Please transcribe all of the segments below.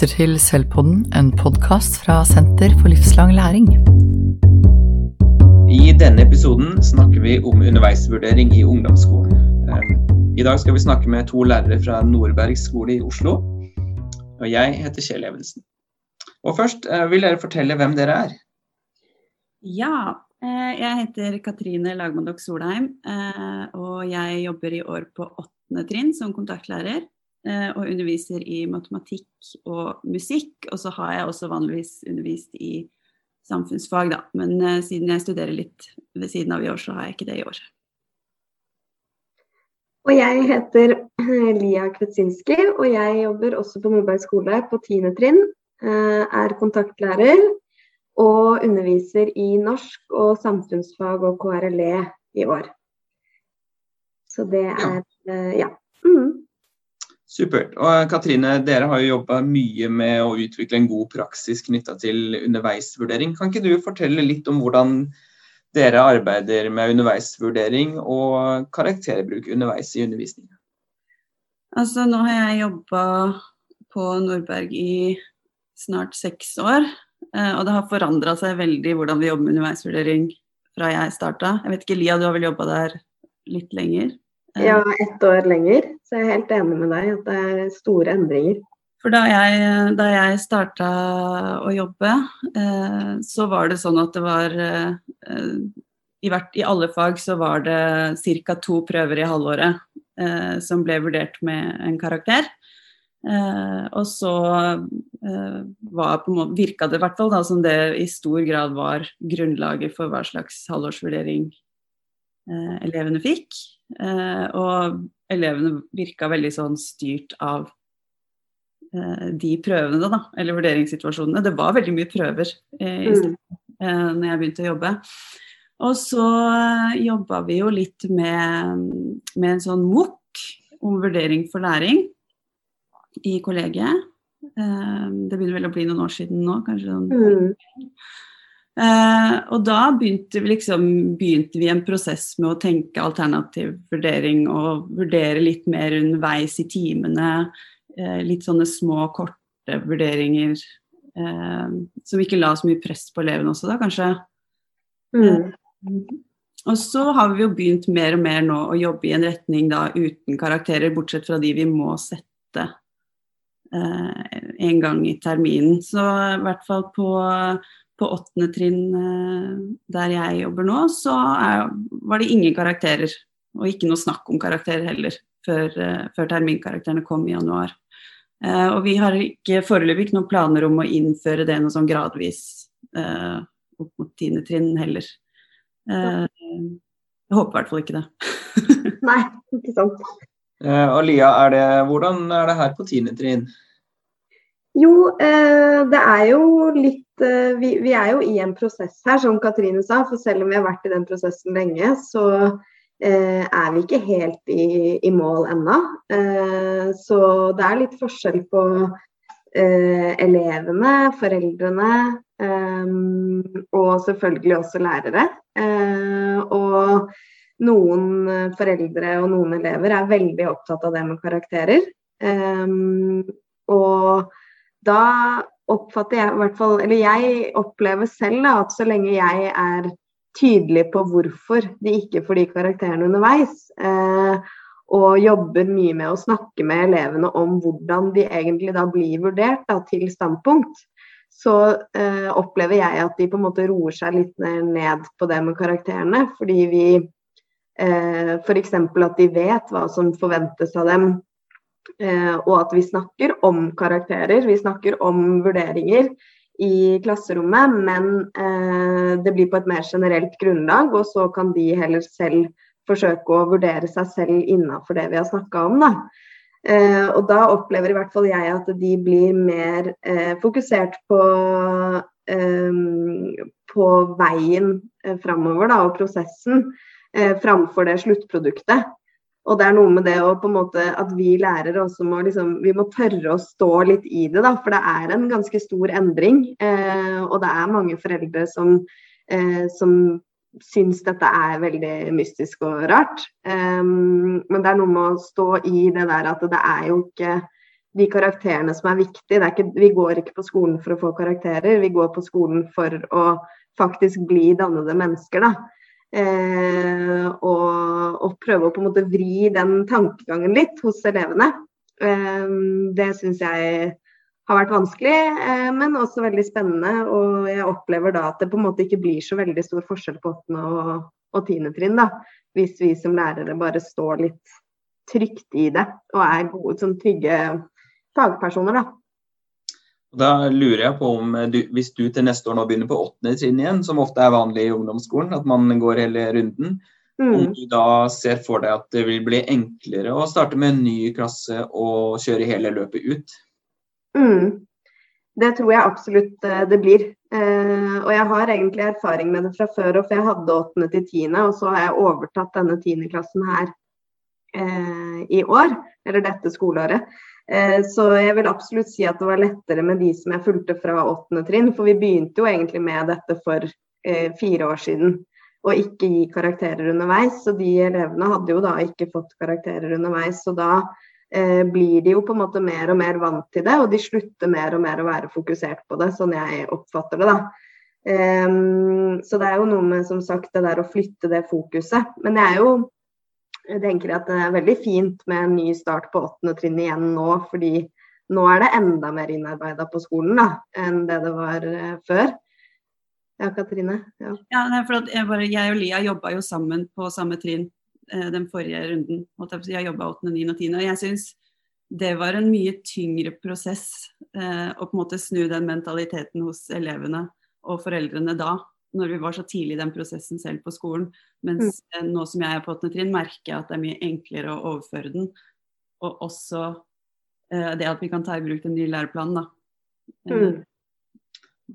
lytter til Selvpodden, en podkast fra Senter for livslang læring. I denne episoden snakker vi om underveisvurdering i ungdomsskolen. Eh, I dag skal vi snakke med to lærere fra Nordberg skole i Oslo. Og jeg heter Kjell Evensen. Og først eh, vil dere fortelle hvem dere er. Ja, eh, jeg heter Katrine Lagmandok Solheim, og jeg jobber i år på åttende trinn som kontaktlærer. Eh, og underviser i matematikk og musikk. Og så har jeg også vanligvis undervist i samfunnsfag, da. Men uh, siden jeg studerer litt ved siden av i år, så har jeg ikke det i år. Og jeg heter eh, Lia Kretsinski, og jeg jobber også på Moberg skole på 10. trinn. Er kontaktlærer og underviser i norsk og samfunnsfag og KRLE i år. Så det er ja. Mm. Supert. Og Katrine, dere har jo jobba mye med å utvikle en god praksis knytta til underveisvurdering. Kan ikke du fortelle litt om hvordan dere arbeider med underveisvurdering og karakterbruk underveis i undervisningen? Altså, nå har jeg jobba på Nordberg i snart seks år. Eh, og det har forandra seg veldig hvordan vi jobber med underveisvurdering fra jeg starta. Jeg vet ikke, Lia, du har vel jobba der litt lenger? Ja, ett år lenger. Så jeg er helt enig med deg at det er store endringer. For da jeg, da jeg starta å jobbe, eh, så var det sånn at det var eh, i, hvert, I alle fag så var det ca. to prøver i halvåret eh, som ble vurdert med en karakter. Og så var måte, virka det i hvert fall som det i stor grad var grunnlaget for hva slags halvårsvurdering elevene fikk. Og elevene virka veldig sånn styrt av eh, de prøvene, da, eller vurderingssituasjonene. Det var veldig mye prøver eh, i stedet, eh, når jeg begynte å jobbe. Og så eh, jobba vi jo litt med, med en sånn MOOC om vurdering for læring i kollegiet. Det begynner vel å bli noen år siden nå, kanskje sånn mm. Eh, og da begynte vi, liksom, begynte vi en prosess med å tenke alternativ vurdering og vurdere litt mer underveis i timene. Eh, litt sånne små, korte vurderinger eh, som ikke la så mye press på elevene også, da kanskje. Mm. Og så har vi jo begynt mer og mer nå å jobbe i en retning da uten karakterer, bortsett fra de vi må sette eh, en gang i terminen. Så i hvert fall på på åttende trinn eh, der jeg jobber nå, så er, var det ingen karakterer. Og ikke noe snakk om karakterer heller, før, eh, før terminkarakterene kom i januar. Eh, og vi har ikke foreløpig ikke noen planer om å innføre det noe sånn gradvis opp mot tiende trinn heller. jeg håper i hvert fall ikke det. Nei, ikke sant. og Lia, er det, hvordan er det her på tiende trinn? Jo, eh, det er jo litt eh, vi, er jo i en prosess her, som Katrine sa. For selv om vi har vært i den prosessen lenge, så eh, er vi ikke helt i, mål ennå. Så det er litt forskjell på elevene, foreldrene og selvfølgelig også lærere. og noen foreldre og noen elever er veldig opptatt av det med karakterer. og da oppfatter jeg i hvert fall Eller jeg opplever selv da, at så lenge jeg er tydelig på hvorfor de ikke får de karakterene underveis, eh, og jobber mye med å snakke med elevene om hvordan de egentlig da blir vurdert da, til standpunkt, så eh, opplever jeg at de på en måte roer seg litt ned på det med karakterene. Fordi vi eh, f.eks. at de vet hva som forventes av dem og at vi snakker om karakterer, vi snakker om vurderinger i klasserommet, men eh, det blir på et mer generelt grunnlag, og så kan de heller selv forsøke å vurdere seg selv innafor det vi har snakka om. Da. Eh, og da opplever i hvert fall jeg at de blir mer eh, fokusert på, eh, på veien framover da, og prosessen, eh, framfor det sluttproduktet. Og det er noe med det å på en måte at vi lærere også må liksom Vi må tørre å stå litt i det, da. For det er en ganske stor endring. Eh, og det er mange foreldre som, eh, som syns dette er veldig mystisk og rart. Um, men det er noe med å stå i det der at det er jo ikke de karakterene som er viktige. Er ikke, vi går ikke på skolen for å få karakterer, vi går på skolen for å faktisk bli dannede mennesker. da. Eh, og, og, prøve å på en måte vri den tankegangen litt hos elevene. Eh, det syns jeg har vært vanskelig, eh, men også veldig spennende. Og jeg opplever da at det på en måte ikke blir så veldig stor forskjell på 8. og, og 10. trinn. da, Hvis vi som lærere bare står litt trygt i det og er gode, sånn trygge fagpersoner. da. Da lurer jeg på om du, hvis du til neste år nå begynner på åttende trinn igjen, som ofte er vanlig i ungdomsskolen, at man går hele runden, mm. om du da ser for deg at det vil bli enklere å starte med en ny klasse og kjøre hele løpet ut? Mm. Det tror jeg absolutt eh, det blir. Eh, og jeg har egentlig erfaring med det fra før, for jeg hadde åttende til tiende, og så har jeg overtatt denne tiendeklassen her eh, i år, eller dette skoleåret. Eh, så jeg vil absolutt si at det var lettere med de som jeg fulgte fra åttende trinn. For vi begynte jo egentlig med dette for eh, fire år siden, og ikke gi karakterer underveis. Så de elevene hadde jo da ikke fått karakterer underveis. Så da eh, blir de jo på en måte mer og mer vant til det, og de slutter mer og mer å være fokusert på det, sånn jeg oppfatter det, da. Um, så det er jo noe med som sagt det der å flytte det fokuset. Men jeg er jo jeg tenker at det er veldig fint med en ny start på åttende trinn igjen nå, fordi nå er det enda mer innarbeida på skolen da, enn det det var uh, før. Ja, Katrine? Ja, ja nei, for jeg, bare, jeg, og Lia jobba jo sammen på samme trinn eh, den forrige runden. Jeg jobba 8., 9. og 10. Og jeg syns det var en mye tyngre prosess eh, å på en måte snu den mentaliteten hos elevene og foreldrene da når vi var så tidlig i den prosessen selv på skolen. Mens mm. nå som jeg er på åttende trinn, merker jeg at det er mye enklere å overføre den. Og også eh, det at vi kan ta i bruk den nye læreplanen, da. Eh, mm.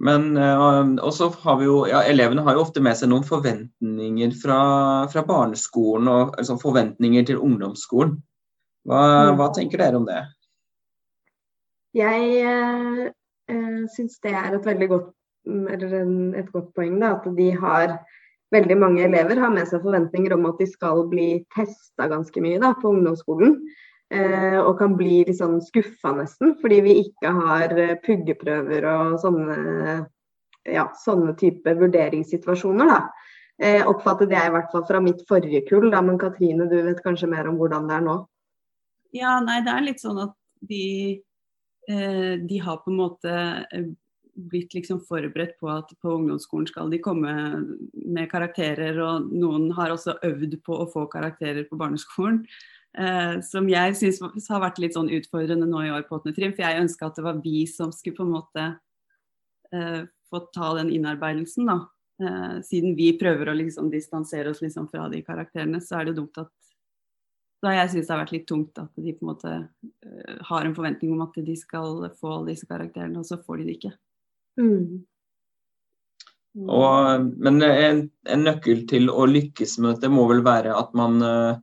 Men eh, også har vi jo, ja, elevene har jo ofte med seg noen forventninger fra, fra barneskolen og altså forventninger til ungdomsskolen. Hva, mm. hva, tenker dere om det? Jeg eh, syns det er et veldig godt Mm, eller et godt poeng, da, at de har veldig mange elever har med seg forventninger om at de skal bli testa ganske mye da, på ungdomsskolen. Eh, og kan bli litt sånn skuffa nesten, fordi vi ikke har eh, puggeprøver og sånne, ja, sånne type vurderingssituasjoner. da. Eh, oppfattet jeg i hvert fall fra mitt forrige kull, da, men Katrine du vet kanskje mer om hvordan det er nå? Ja, nei det er litt sånn at de, eh, de har på en måte eh, blitt liksom forberedt på at på ungdomsskolen skal de komme med karakterer, og noen har også øvd på å få karakterer på barneskolen. Eh, som jeg syns har vært litt sånn utfordrende nå i år på 8. trinn. For jeg ønska at det var vi som skulle på en måte eh, få ta den innarbeidelsen, da. Eh, siden vi prøver å liksom distansere oss liksom fra de karakterene, så er det dumt at da jeg syns det har vært litt tungt at de på en måte uh, har en forventning om at de skal få alle disse karakterene, og så får de det ikke. Mm. Og, men en, en, nøkkel til å lykkes med dette må vel være at man, eh,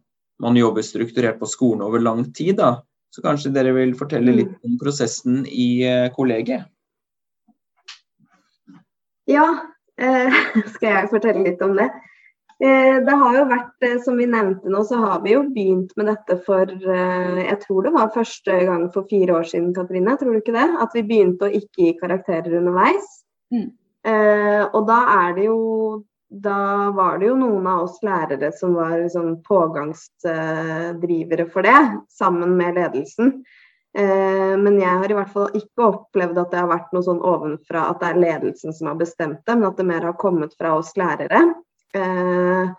man jobber strukturert på skolen over lang tid. da. Så kanskje dere vil fortelle litt om prosessen i eh, kollegiet? Ja, eh, skal jeg fortelle litt om det. Eh, det har jo vært, eh, som vi nevnte nå, så har vi jo begynt med dette for eh, Jeg tror det var første gang for fire år siden, Katrine. Tror du ikke det? At vi begynte å ikke gi karakterer underveis. Mm. Og da er det jo da var det jo noen av oss lærere som var liksom pågangsdrivere for det, sammen med ledelsen. Men jeg har i hvert fall ikke opplevd at det har vært noe sånn ovenfra at det er ledelsen som har bestemt det, men at det mer har kommet fra oss lærere. Eh,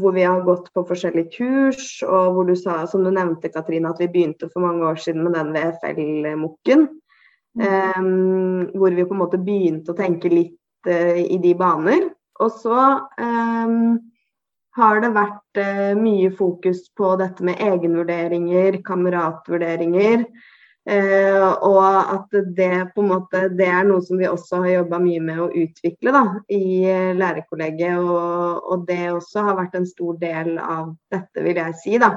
hvor vi har gått på forskjellige kurs, og hvor du sa, som du nevnte, Katrine, at vi begynte for mange år siden med den VFL-mokken. Eh, hvor vi på en måte begynte å tenke litt eh, i de baner. Og så eh, har det vært eh, mye fokus på dette med egenvurderinger, kameratvurderinger. Uh, og at det på en måte det er noe som vi også har jobba mye med å utvikle da, i lærerkollegiet. Og, og, det også har vært en stor del av dette, vil jeg si. da,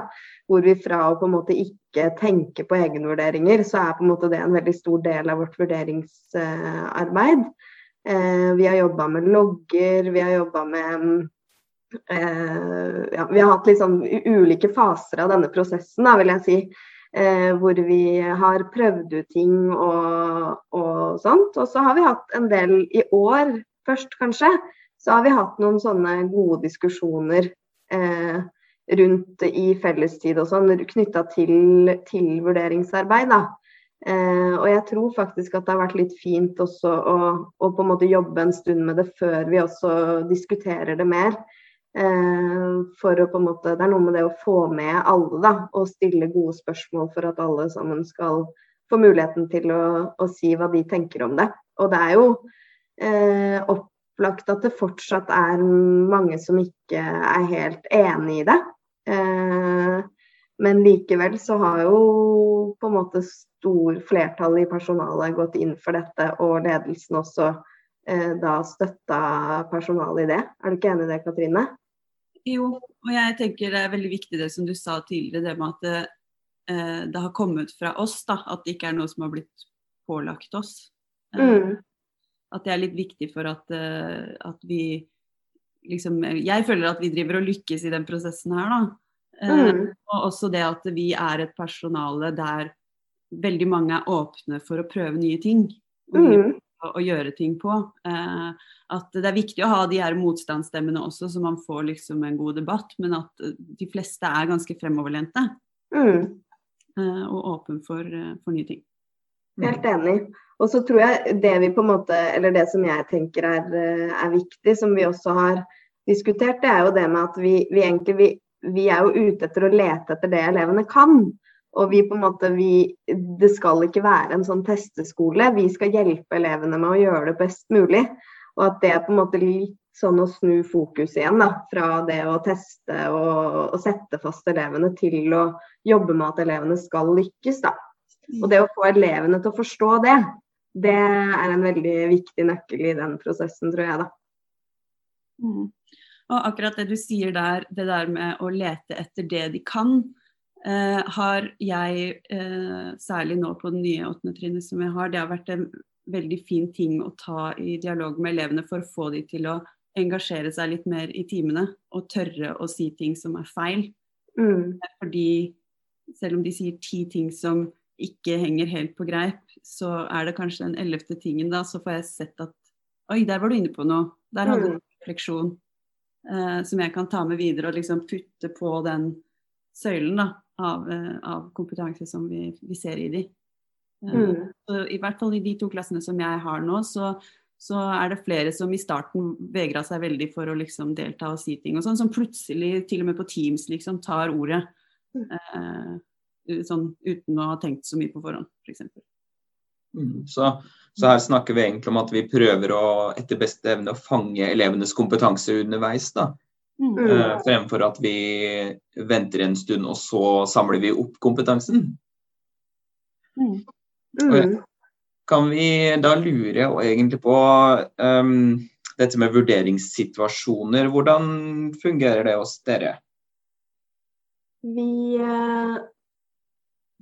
Hvor vi fra å på en måte ikke tenke på egenvurderinger, så er på en måte det en veldig stor del av vårt vurderingsarbeid. Uh, vi har jobba med logger, vi har jobba med ja, Vi har hatt sånn ulike faser av denne prosessen, da, vil jeg si. Eh, hvor vi har prøvd ut ting og, og sånt. Og så har vi hatt en del i år først, kanskje. Så har vi hatt noen sånne gode diskusjoner eh, rundt i fellestid og sånn, knytta til, til, vurderingsarbeid. da. Eh, og jeg tror faktisk at det har vært litt fint også å, å, på en måte jobbe en stund med det før vi også diskuterer det mer. Eh, for å på en måte, Det er noe med det å få med alle da, og stille gode spørsmål for at alle sammen skal få muligheten til å, å si hva de tenker om det. Og det er jo eh, opplagt at det fortsatt er mange som ikke er helt enig i det. Eh, men likevel så har jo på en måte stor flertall i personalet gått inn for dette, og ledelsen også eh, da støtta personalet i det. Er du ikke enig i det, Katrine? Jo, og jeg tenker det er veldig viktig det som du sa tidligere, det med at det, eh, det har kommet fra oss, da. At det ikke er noe som har blitt pålagt oss. Eh, mm. At det er litt viktig for at, eh, at vi liksom Jeg føler at vi driver og lykkes i den prosessen her, da. Eh, mm. Og også det at vi er et personale der veldig mange er åpne for å prøve nye ting. Og, mm. Og gjøre ting på. Eh, at det er viktig å ha de her motstandsstemmene også, så man får liksom en god debatt. Men at de fleste er ganske fremoverlente. Mm. Eh, og åpen for, for, nye ting. Helt enig. Og så tror jeg det vi på en måte, eller det som jeg tenker er, er viktig, som vi også har diskutert, det er jo det med at vi, vi egentlig vi vi er jo ute etter å lete etter det elevene kan. Og vi på en måte, vi, Det skal ikke være en sånn testeskole. Vi skal hjelpe elevene med å gjøre det best mulig. Og at det er på en måte litt sånn å snu fokus igjen da, fra det å teste og, og sette fast elevene til å jobbe med at elevene skal lykkes. da. Og det å få elevene til å forstå det, det er en veldig viktig nøkkel i den prosessen, tror jeg. da. Mm. Og akkurat det du sier der, det der med å lete etter det de kan, eh, har jeg, eh, særlig nå på det nye åttende trinnet som jeg har, det har vært en veldig fin ting å ta i dialog med elevene for å få de til å engasjere seg litt mer i timene og tørre å si ting som er feil. Mm. Fordi selv om de sier ti ting som ikke henger helt på greip, så er det kanskje den ellevte tingen da, så får jeg sett at oi, der var du inne på noe. Der hadde du mm. en refleksjon eh, som jeg kan ta med videre og liksom putte på den søylen da, av, eh, av, kompetanse som vi, vi ser i de. Eh, mm. Så I hvert fall i de to klassene som jeg har nå, så, så er det flere som i starten vegra seg veldig for å liksom delta og si ting, og sånn, som plutselig, til og med på Teams, liksom tar ordet. Mm. Eh, sånn uten å ha tenkt så mye på forhånd, f.eks. For mm. Så så her snakker vi egentlig om at vi prøver å etter beste evne å fange elevenes kompetanse underveis. da. Mm. Uh, fremfor at vi venter en stund, og så samler vi opp kompetansen. Mm. Mm. Kan vi da lure egentlig på um, dette med vurderingssituasjoner. Hvordan fungerer det hos dere? Vi uh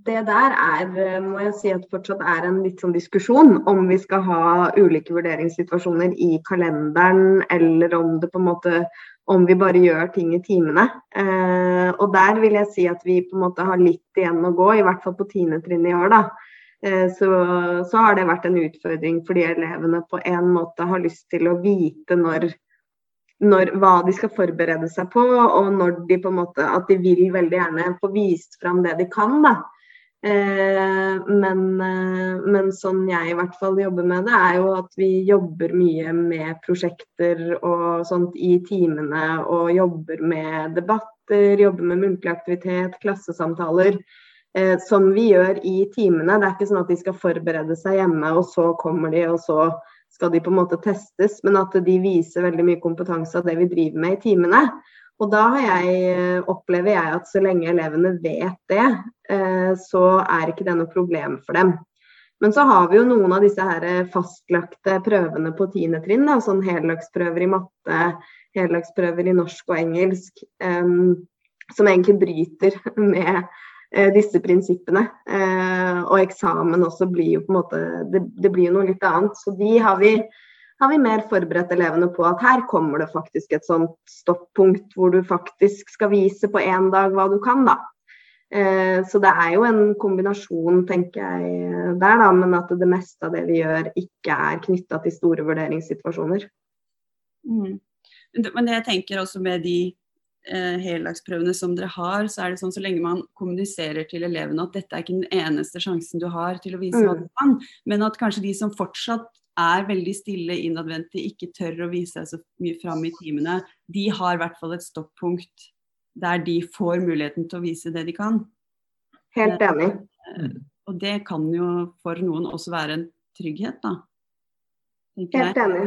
det der er, må jeg si at fortsatt er en litt sånn diskusjon om vi skal ha ulike vurderingssituasjoner i kalenderen, eller om det på en måte om vi bare gjør ting i timene. Eh, og der vil jeg si at vi på en måte har litt igjen å gå, i hvert fall på tiendetrinnet i år. da. Eh, så, så, har det vært en utfordring fordi elevene på en måte har lyst til å vite når, når, hva de skal forberede seg på, og når de på en måte, at de vil veldig gjerne få vist fram det de kan. da. Eh, men, eh, men, sånn jeg i hvert fall jobber med det, er jo at vi jobber mye med prosjekter og sånt i timene. Og jobber med debatter, jobber med muntlig aktivitet, klassesamtaler. Eh, som vi gjør i timene. Det er ikke sånn at de skal forberede seg hjemme, og så kommer de, og så skal de på en måte testes. Men at de viser veldig mye kompetanse av det vi driver med i timene. Og da jeg, eh, opplever jeg at så lenge elevene vet det, eh, så er ikke det noe problem for dem. Men så har vi jo noen av disse her fastlagte prøvene på tiende trinn, sånn heldagsprøver i matte, heldagsprøver i norsk og engelsk, um, som egentlig bryter med uh, disse prinsippene. Uh, og eksamen også blir jo på en måte det, det blir jo noe litt annet. Så de har vi har vi mer forberedt elevene på at her kommer det faktisk et sånt stoppunkt hvor du faktisk skal vise på én dag hva du kan, da. Eh, så det er jo en kombinasjon, tenker jeg, der, da, men at det meste av det vi gjør ikke er knytta til store vurderingssituasjoner. Mm. Men jeg tenker også med de eh, heldagsprøvene som dere har, så er det sånn så lenge man kommuniserer til elevene at dette er ikke den eneste sjansen du har til å vise hva Mm. du kan, men at kanskje de som fortsatt er veldig stille, innadvendte, ikke tør å vise seg så mye fram i timene, de har i hvert fall et stoppunkt der de får muligheten til å vise det de kan. Helt enig. Og det kan jo for noen også være en trygghet, da. Helt enig.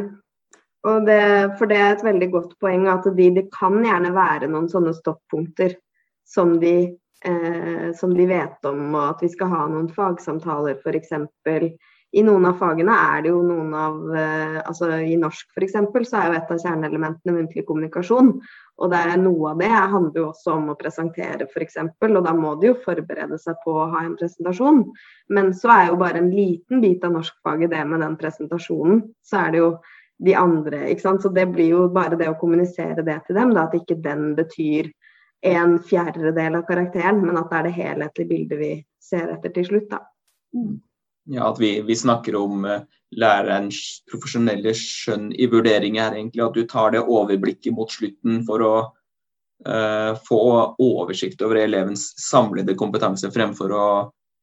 Og det, for det er et veldig godt poeng at de, det kan gjerne være noen sånne stoppunkter som de, eh, som de vet om, og at vi skal ha noen fagsamtaler f.eks. I noen av fagene er det jo noen av eh, altså I norsk f.eks. så er jo et av kjerneelementene muntlig kommunikasjon. Og det er noe av det handler jo også om å presentere f.eks. Og da må de jo forberede seg på å ha en presentasjon. Men så er jo bare en liten bit av norskfaget det med den presentasjonen. Så er det jo de andre, ikke sant. Så det blir jo bare det å kommunisere det til dem, da, at ikke den betyr en fjerdedel av karakteren, men at det er det helhetlige bildet vi ser etter til slutt, da. Ja, At vi, vi snakker om uh, lærerens profesjonelle skjønn i vurdering her, egentlig. At du tar det overblikket mot slutten for å uh, få oversikt over elevens samlede kompetanse, fremfor å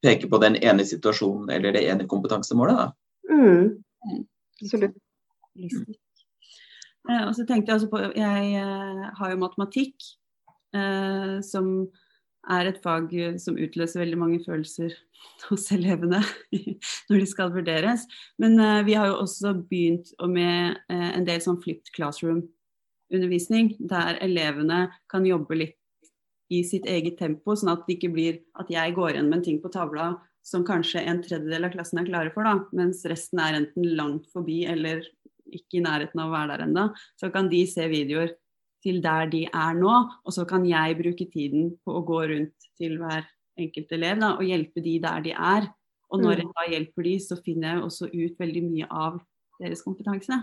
peke på den ene situasjonen eller det ene kompetansemålet. Da. Mm. Absolutt. Listisk. Eh, og så tenkte Jeg altså på, jeg har jo matematikk, eh, som er et fag eh, som utløser veldig mange følelser hos elevene når de skal vurderes. Men eh, vi har jo også begynt med eh, en del sånn flipped classroom-undervisning, der elevene kan jobbe litt i sitt eget tempo, sånn at det ikke blir at jeg går igjen med en ting på tavla som kanskje en tredjedel av klassen er klare for, da, mens resten er enten langt forbi eller ikke i nærheten av å være der ennå. Så kan de se videoer til der de er nå, og så kan jeg bruke tiden på å gå rundt til hver enkelt elev da, og hjelpe de der de er. Og når jeg da hjelper de, så finner jeg også ut veldig mye av deres kompetanse.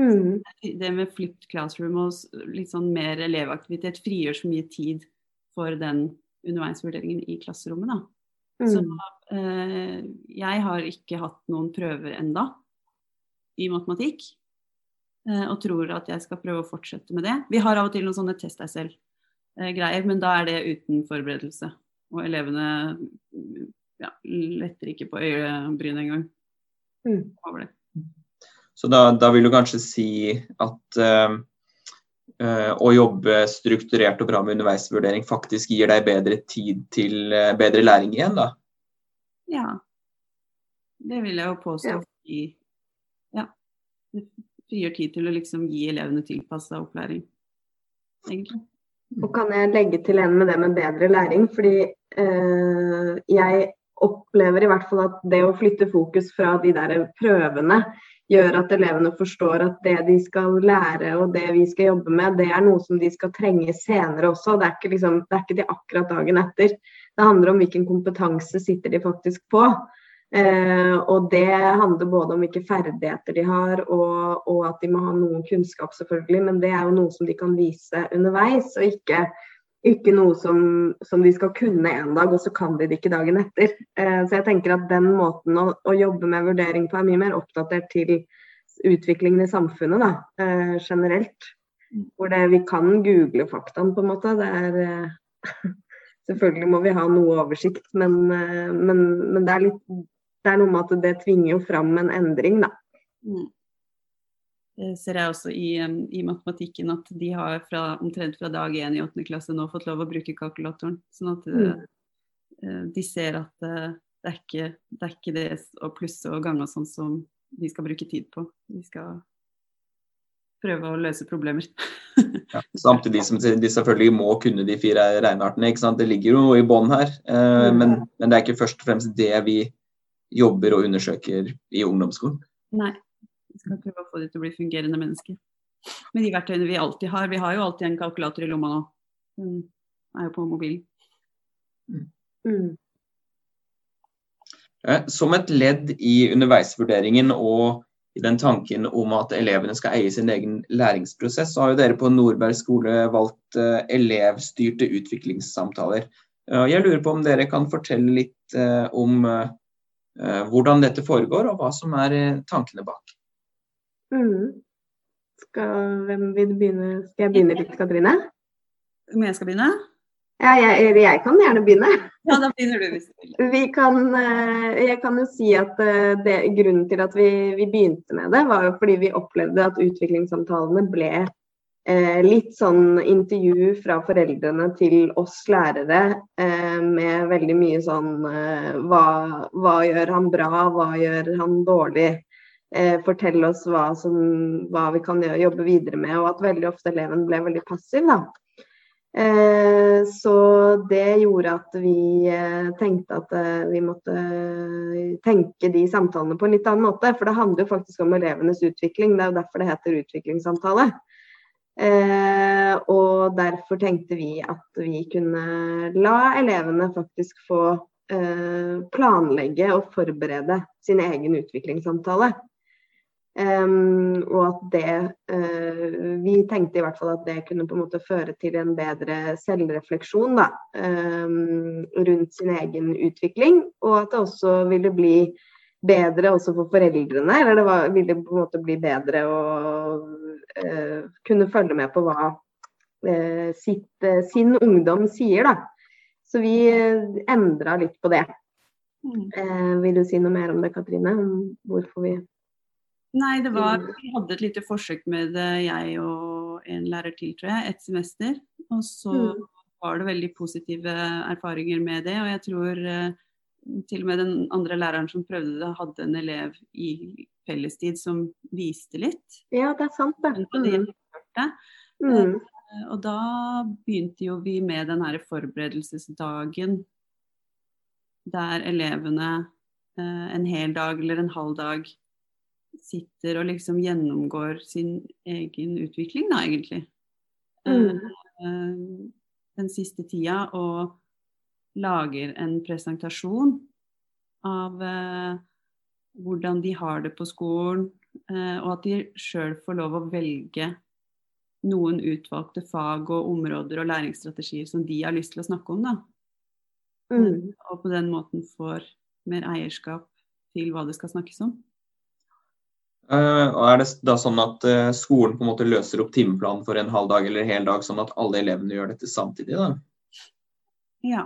Mm. Det med flipped classroom og litt sånn mer elevaktivitet frigjør så mye tid for den underveisvurderingen i klasserommet. da. Så Mm. eh, jeg har ikke hatt noen prøver enda i matematikk. Eh, og tror at jeg skal prøve å fortsette med det. Vi har av og til noen sånne test deg selv-greier, men da er det uten forberedelse. Og elevene ja, letter ikke på øyebrynet engang Mm. over det. Så da, da vil du kanskje si at uh, uh, å jobbe strukturert og bra med underveisvurdering faktisk gir deg bedre tid til uh, bedre læring igjen, da? Ja. Det vil jeg jo påstå. Ja. Ja. Frigjør tid til å liksom gi elevene tilpassa opplæring, egentlig. Og kan jeg legge til en med det med bedre læring? Fordi eh, jeg opplever i hvert fall at det å flytte fokus fra de der prøvene gjør at elevene forstår at det de skal lære og det vi skal jobbe med, det er noe som de skal trenge senere også. Det er ikke, liksom, det er ikke de akkurat dagen etter. Det handler om hvilken kompetanse sitter de faktisk på. Eh, og det handler både om hvilke ferdigheter de har, og, og at de må ha noen kunnskap, selvfølgelig. Men det er jo noe som de kan vise underveis, og ikke, ikke noe som, som de skal kunne en dag, og så kan de det ikke dagen etter. Eh, så jeg tenker at den måten å, å jobbe med vurdering på er mye mer oppdatert til utviklingen i samfunnet da, eh, generelt. Hvor det, vi kan google faktaen, på en måte. Det er eh, Selvfølgelig må vi ha noe oversikt, men, eh, men, men det, er litt, det er noe med at det tvinger jo fram en endring, da. Mm. Det ser jeg også i, i matematikken, at de har fra, omtrent fra dag én i åttende klasse nå fått lov å bruke kalkulatoren. Sånn at eh, eh, de ser at eh, det, er ikke, det er ikke det å plusse og gange og sånn som de skal bruke tid på. De skal prøve å løse problemer. Ja. Samtidig som de selvfølgelig må kunne de fire regneartene. ikke sant? Det ligger jo i bånn her, eh, Mm. men, men det er ikke først og fremst det vi jobber og undersøker i ungdomsskolen. Nei. Vi skal prøve å få de til å bli fungerende mennesker. Med de verktøyene vi alltid har. Vi har jo alltid en kalkulator i lomma nå. Den er jo på mobilen. Mm. Eh, Som et ledd i underveisvurderingen og i den tanken om at elevene skal eie sin egen læringsprosess, så har jo dere på Nordberg skole valgt eh, elevstyrte utviklingssamtaler. Jeg lurer på om dere kan fortelle litt om hvordan dette foregår, og hva som er tankene bak. Mm. Skal, hvem vil begynne? Skal jeg begynne litt, Katrine? Om jeg skal begynne? Ja, jeg, jeg, kan gjerne begynne. Ja, da begynner du hvis du vil. Vi kan, jeg kan jo si at det, Grunnen til at vi, vi, begynte med det, var jo fordi vi opplevde at utviklingssamtalene ble eh, litt sånn intervju fra foreldrene til oss lærere eh, med veldig mye sånn eh, hva, hva, gjør han bra, hva gjør han dårlig? Eh, fortell oss hva, som, hva, vi kan gjøre, jobbe videre med, og at veldig ofte eleven ble veldig passiv. da. Eh, så det gjorde at vi eh, tenkte at vi måtte tenke de samtalene på en litt annen måte. For det handler jo faktisk om elevenes utvikling. Det er jo derfor det heter utviklingssamtale. Eh, og derfor tenkte vi at vi kunne la elevene faktisk få eh, planlegge og forberede sin egen utviklingssamtale. Um, og at det uh, Vi tenkte i hvert fall at det kunne på en måte føre til en bedre selvrefleksjon da, um, rundt sin egen utvikling. Og at det også ville bli bedre også for foreldrene. Eller det var, ville på en måte bli bedre å kunne følge med på hva uh, sitt, uh, sin ungdom sier, da. Så vi endra litt på det. Mm. vil du si noe mer om det, Katrine? Om hvorfor vi Nei, det var Vi hadde et lite forsøk med det, jeg og en lærer til, tror jeg. Et semester. Og så mm. var det veldig positive erfaringer med det. Og jeg tror til og med den andre læreren som prøvde det, hadde en elev i fellestid som viste litt. Ja, det er sant, det. Mm. Mm. Uh, og da begynte jo vi med den her forberedelsesdagen der elevene uh, en hel dag eller en halv dag sitter og liksom gjennomgår sin egen utvikling, da, egentlig. Mm. den siste tida. Og lager en presentasjon av eh, hvordan de har det på skolen, eh, og at de sjøl får lov å velge noen utvalgte fag og områder og læringsstrategier som de har lyst til å snakke om. Da. Mm. Og på den måten får mer eierskap til hva det skal snakkes om. Uh, og Er det da sånn at uh, skolen på en måte løser opp timeplanen for en halv dag eller hel dag, sånn at alle elevene gjør dette samtidig? da? Ja,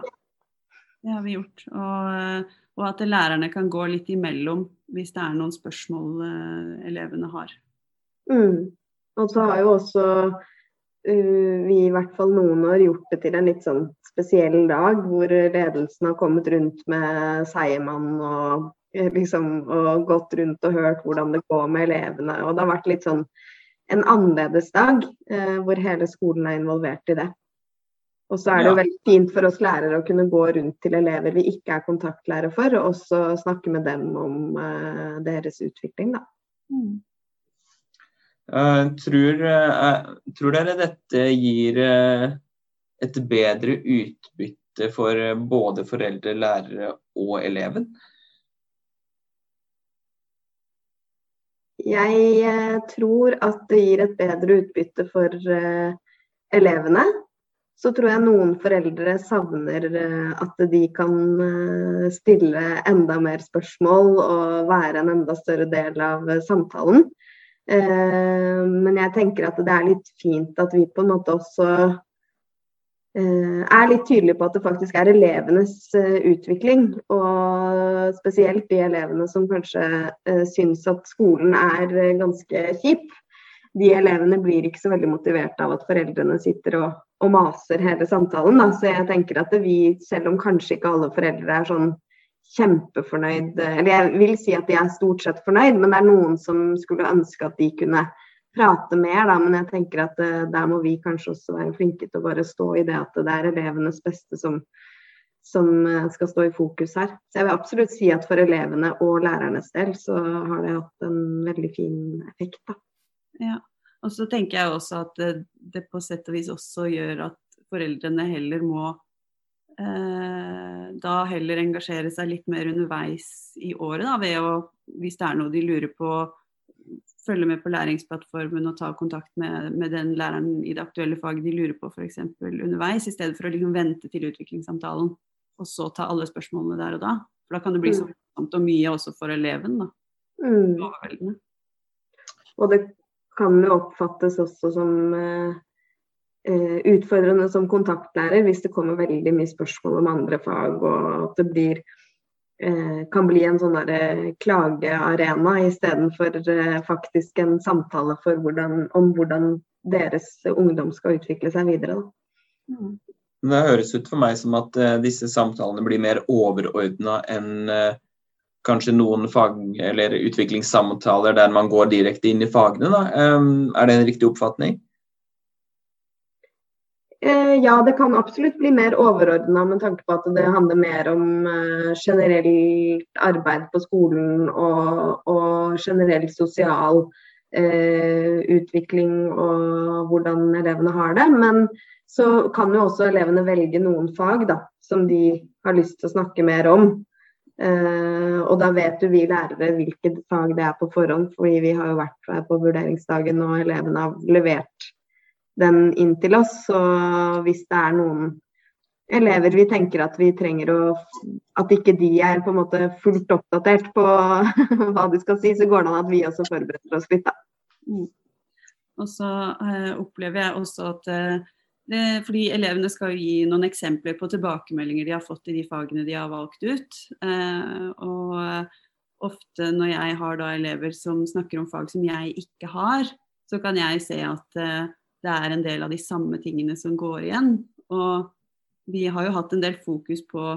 det har vi gjort. Og, eh, og, at lærerne kan gå litt imellom hvis det er noen spørsmål uh, elevene har. Mm. Og så har jo også uh, vi i hvert fall noen år gjort det til en litt sånn spesiell dag, hvor ledelsen har kommet rundt med seiermann og liksom og gått rundt og hørt hvordan det går med elevene. Og det har vært litt sånn en annerledes dag, uh, hvor hele skolen er involvert i det. Og så er det jo veldig fint for oss lærere å kunne gå rundt til elever vi ikke er kontaktlærere for, og også snakke med dem om uh, deres utvikling, da. Mm. Uh, tror, uh, tror, dere dette gir et bedre utbytte for både foreldre, lærere og eleven? Jeg tror at det gir et bedre utbytte for elevene så tror jeg noen foreldre savner eh, at de kan eh, stille enda mer spørsmål og være en enda større del av eh, samtalen. Men jeg tenker at det er litt fint at vi på en måte også er litt tydelige på at det faktisk er elevenes utvikling. Og spesielt de elevene som kanskje syns at skolen er ganske kjip. De elevene blir ikke så veldig motivert av at foreldrene sitter og og maser hele samtalen. Da. Så jeg tenker at vi, selv om kanskje ikke alle foreldre er sånn kjempefornøyd, eller jeg vil si at de er stort sett fornøyd, men det er noen som skulle ønske at de kunne prate mer, da. Men jeg tenker at uh, der må vi kanskje også være flinke til å bare stå i det at det er elevenes beste som, som uh, skal stå i fokus her. Så jeg vil absolutt si at for elevene og lærernes del så har det hatt en veldig fin effekt, da. Ja. Og så tenker jeg også at det, det, på sett og vis også gjør at foreldrene heller må eh, da heller engasjere seg litt mer underveis i året, da, ved å, hvis det er noe de lurer på, følge med på læringsplattformen og ta kontakt med, med, den læreren i det aktuelle faget de lurer på f.eks. underveis, i stedet for å liksom vente til utviklingssamtalen og så ta alle spørsmålene der og da. For da kan det bli så voldsomt mm. og mye også for eleven. da. Mm. Overveldende. Og det kan jo oppfattes også som eh, eh, utfordrende som kontaktlærer hvis det kommer veldig mye spørsmål om andre fag, og at det blir eh, kan bli en sånn klagearena istedenfor eh, faktisk en samtale hvordan, om hvordan deres ungdom skal utvikle seg videre. Mm. Det høres ut for meg som at eh, disse samtalene blir mer overordna enn uh, kanskje noen fag- eller utviklingssamtaler der man går direkte inn i fagene. Da. er det en riktig oppfatning? Eh, ja, det kan absolutt bli mer overordna med tanke på at det handler mer om uh, generelt arbeid på skolen og, og generell sosial eh, utvikling og hvordan elevene har det. Men så kan jo også elevene velge noen fag da, som de har lyst til å snakke mer om. Uh, og da vet jo vi lærere hvilket fag det er på forhånd, fordi vi har jo vært på vurderingsdagen og elevene har levert den inn til oss. Så hvis det er noen elever vi tenker at vi trenger å At ikke de er på en måte fullt oppdatert på hva de skal si, så går det an at vi også forbereder oss litt, da. Mm. Og så eh, opplever jeg også at det, fordi elevene skal jo gi noen eksempler på tilbakemeldinger de har fått i de fagene de har valgt ut. Eh, og ofte når jeg har da elever som snakker om fag som jeg ikke har, så kan jeg se at eh, det er en del av de samme tingene som går igjen. Og vi har jo hatt en del fokus på,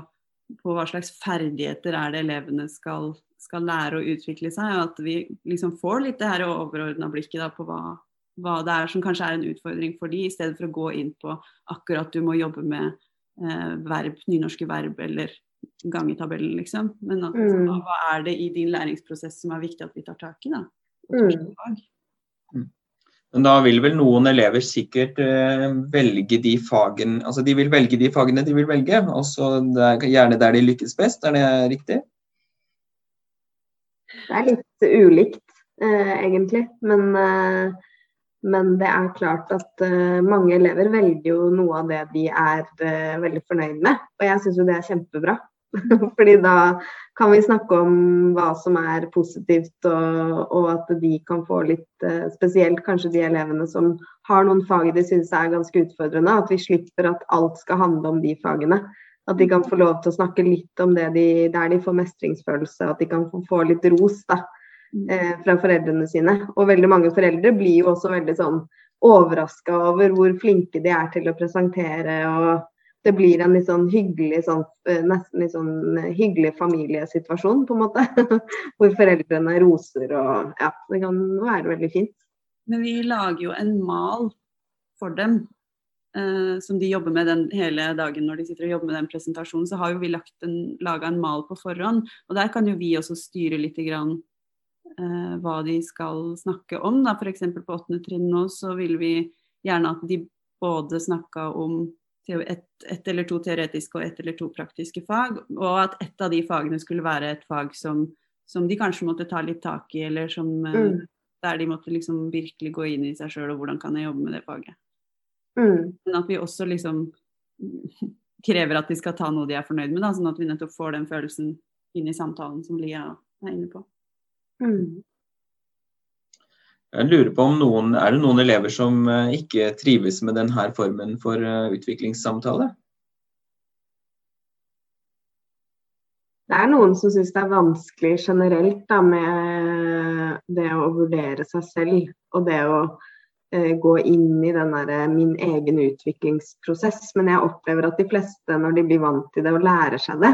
på hva slags ferdigheter er det elevene skal, skal lære å utvikle seg. Og at vi liksom får litt det her overordna blikket da, på hva, hva det er som kanskje er en utfordring for de, i stedet for å gå inn på akkurat du må jobbe med eh, verb, nynorske verb eller gangetabellen, liksom. Men at, mm. hva er det i din læringsprosess som er viktig at vi tar tak i, da? Mm. mm. Men da vil vel noen elever sikkert eh, velge de fagene Altså de vil velge de fagene de vil velge, og så gjerne der de lykkes best, er det riktig? Det er litt ulikt, eh, egentlig. Men eh, men det er klart at uh, mange elever velger jo noe av det de er uh, veldig fornøyd med. Og jeg syns jo det er kjempebra. Fordi da kan vi snakke om hva som er positivt, og, og at de kan få litt uh, Spesielt kanskje de elevene som har noen fag de syns er ganske utfordrende. At vi slipper at alt skal handle om de fagene. At de kan få lov til å snakke litt om det de, der de får mestringsfølelse. At de kan få, få litt ros. da eh, fra foreldrene sine. Og veldig mange foreldre blir jo også veldig sånn overraska over hvor flinke de er til å presentere. og det blir en litt sånn hyggelig, sånn, eh, nesten litt sånn hyggelig familiesituasjon, på en måte. Hvor foreldrene roser og Ja, det kan være veldig fint. Men vi lager jo en mal for dem, eh, som de jobber med den hele dagen når de sitter og jobber med den presentasjonen. Så har jo vi laga en mal på forhånd, og der kan jo vi også styre litt grann eh, hva de skal snakke om. F.eks. på åttende trinn nå så vil vi gjerne at de både snakka om ett et eller to teoretiske og ett eller to praktiske fag, og at ett av de fagene skulle være et fag som, som de kanskje måtte ta litt tak i, eller som, eh, mm. der de måtte liksom virkelig gå inn i seg sjøl, og hvordan kan jeg jobbe med det faget. Mm. Men at vi også liksom krever at de skal ta noe de er fornøyd med, da, sånn at vi nettopp får den følelsen inn i samtalen som Lia er inne på. Mm. Jeg lurer på om noen, Er det noen elever som eh, ikke trives med denne formen for eh, utviklingssamtale? Det er noen som syns det er vanskelig generelt da, med det å vurdere seg selv. Og det å eh, gå inn i den der, eh, min egen utviklingsprosess. Men jeg opplever at de fleste, når de blir vant til det og lærer seg det,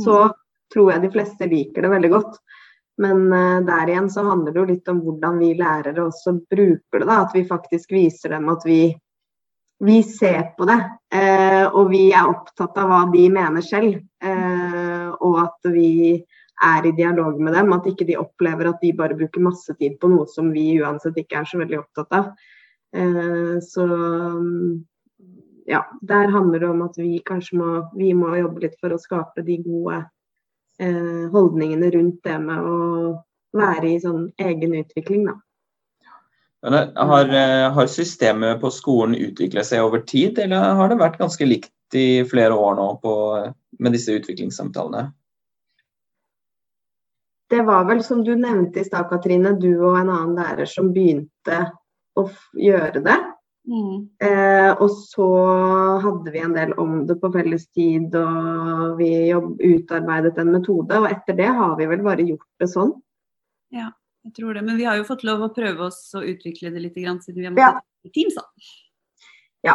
så mm. tror jeg de fleste liker det veldig godt. Men uh, der igjen så handler det jo litt om hvordan vi lærere også bruker det. da, At vi faktisk viser dem at vi, vi ser på det. Uh, og vi er opptatt av hva de mener selv. Uh, og at vi er i dialog med dem. At ikke de opplever at de bare bruker masse tid på noe som vi uansett ikke er så veldig opptatt av. så ja, der handler det om at vi kanskje må, vi må jobbe litt for å skape de gode eh, holdningene rundt det med å, være i sånn egen utvikling, da. Har, eh, har, systemet på skolen utviklet seg over tid, eller har det vært ganske likt i flere år nå på, med disse utviklingssamtalene? Det var vel som du nevnte i stad, Katrine, du og en annen lærer som begynte å gjøre det. Mm. Eh, og så hadde vi en del om det på felles tid, og vi jobb, utarbeidet en metode. Og etter det har vi vel bare gjort det sånn. Ja. Jeg tror det. Men vi har jo fått lov å prøve oss å utvikle det litt, siden vi har måttet ja. i Teams. da. Ja.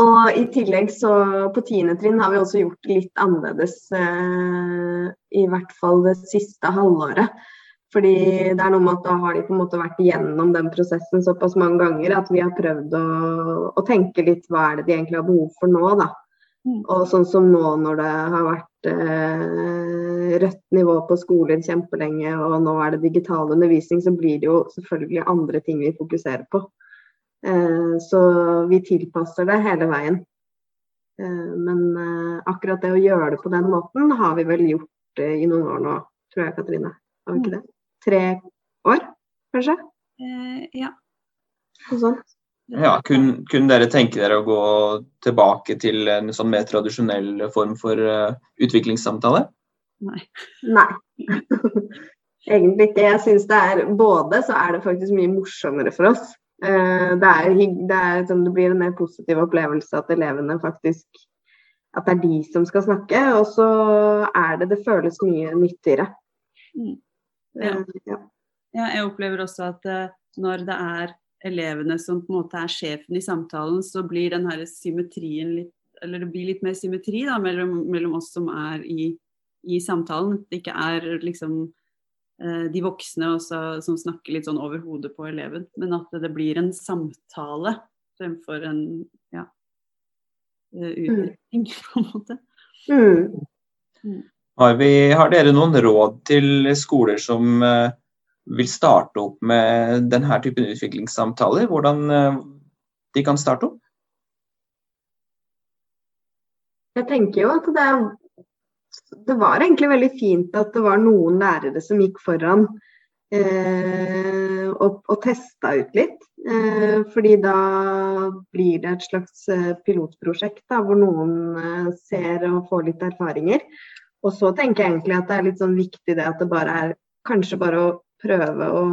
Og i tillegg så på tiende trinn har vi også gjort litt annerledes, eh, i hvert fall det siste halvåret. Fordi det er noe med at da har de på en måte vært igjennom den prosessen såpass mange ganger at vi har prøvd å, å tenke litt hva er det de egentlig har behov for nå, da. Mm. Og sånn som nå når det har vært eh, rødt nivå på skoler kjempelenge, og nå er det digital undervisning, så blir det jo selvfølgelig andre ting vi fokuserer på. Eh, så vi tilpasser det hele veien. Eh, men eh, akkurat det å gjøre det på den måten har vi vel gjort i noen år nå, tror jeg Katrine. Har vi ikke mm. det? Tre år, kanskje? Eh, ja. Ja, Kunne kun dere tenke dere å gå tilbake til en sånn mer tradisjonell form for uh, utviklingssamtale? Nei. Nei. Egentlig ikke. Jeg syns det er både så er det faktisk mye morsommere for oss. Uh, det, er, det, er, sånn, det, blir en mer positiv opplevelse at elevene faktisk At det er de som skal snakke. Og så er det Det føles mye nyttigere. Mm. Ja. Uh, ja. ja. jeg opplever også at når det er elevene som på en måte er sjefen i samtalen, så blir den her symmetrien litt eller det blir litt mer symmetri da, mellom, mellom oss som er i, i, samtalen. Det ikke er liksom eh, de voksne også, som snakker litt sånn over hodet på eleven, men at det blir en samtale fremfor en ja, eh, mm. på en måte. Mm. Har, vi, har, dere noen råd til skoler som eh, vil starte opp med denne typen utviklingssamtaler, hvordan eh, de kan starte opp? Jeg tenker jo at det, det var egentlig veldig fint at det var noen lærere som gikk foran eh, og, og testa ut litt. Eh, fordi da blir det et slags eh, pilotprosjekt da, hvor noen ser og får litt erfaringer. Og så tenker jeg egentlig at det er litt sånn viktig det at det bare er kanskje bare å prøve å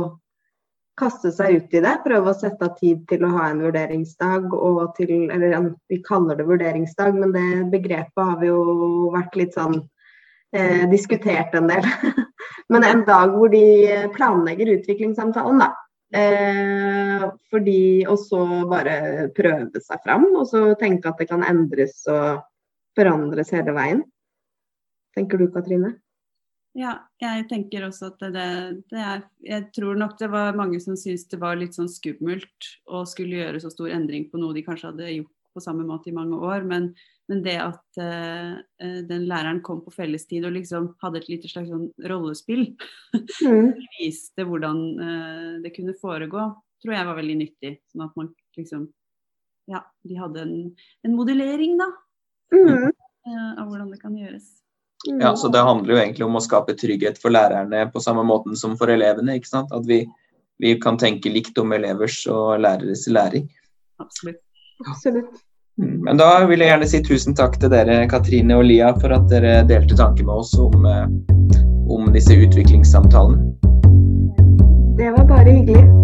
kaste seg ut i det. Prøve å sette av tid til å ha en vurderingsdag og til Eller vi kaller det vurderingsdag, men det begrepet har vi jo vært litt sånn eh, diskutert en del. men en dag hvor de planlegger utviklingssamtalen, da. Eh, fordi, og så bare prøve seg fram, og så tenke at det kan endres og forandres hele veien. Tenker du Katrine? Ja, jeg tenker også at det, det, er Jeg tror nok det var mange som syntes det var litt sånn skummelt å skulle gjøre så stor endring på noe de kanskje hadde gjort på samme måte i mange år. Men, men det at uh, den læreren kom på fellestid og liksom hadde et lite slags sånn rollespill, mm. viste hvordan uh, det kunne foregå, tror jeg var veldig nyttig. Sånn at man liksom Ja, de hadde en, en modellering, da. Mm. Uh, av hvordan det kan gjøres. Ja, så Det handler jo egentlig om å skape trygghet for lærerne på samme måten som for elevene. ikke sant? At vi, vi kan tenke likt om elevers og læreres læring. Absolutt. Absolutt. Mm, men da vil jeg gjerne si tusen takk til dere Katrine og Lia for at dere delte tanker med oss om, eh, om disse utviklingssamtalene. Det var bare hyggelig.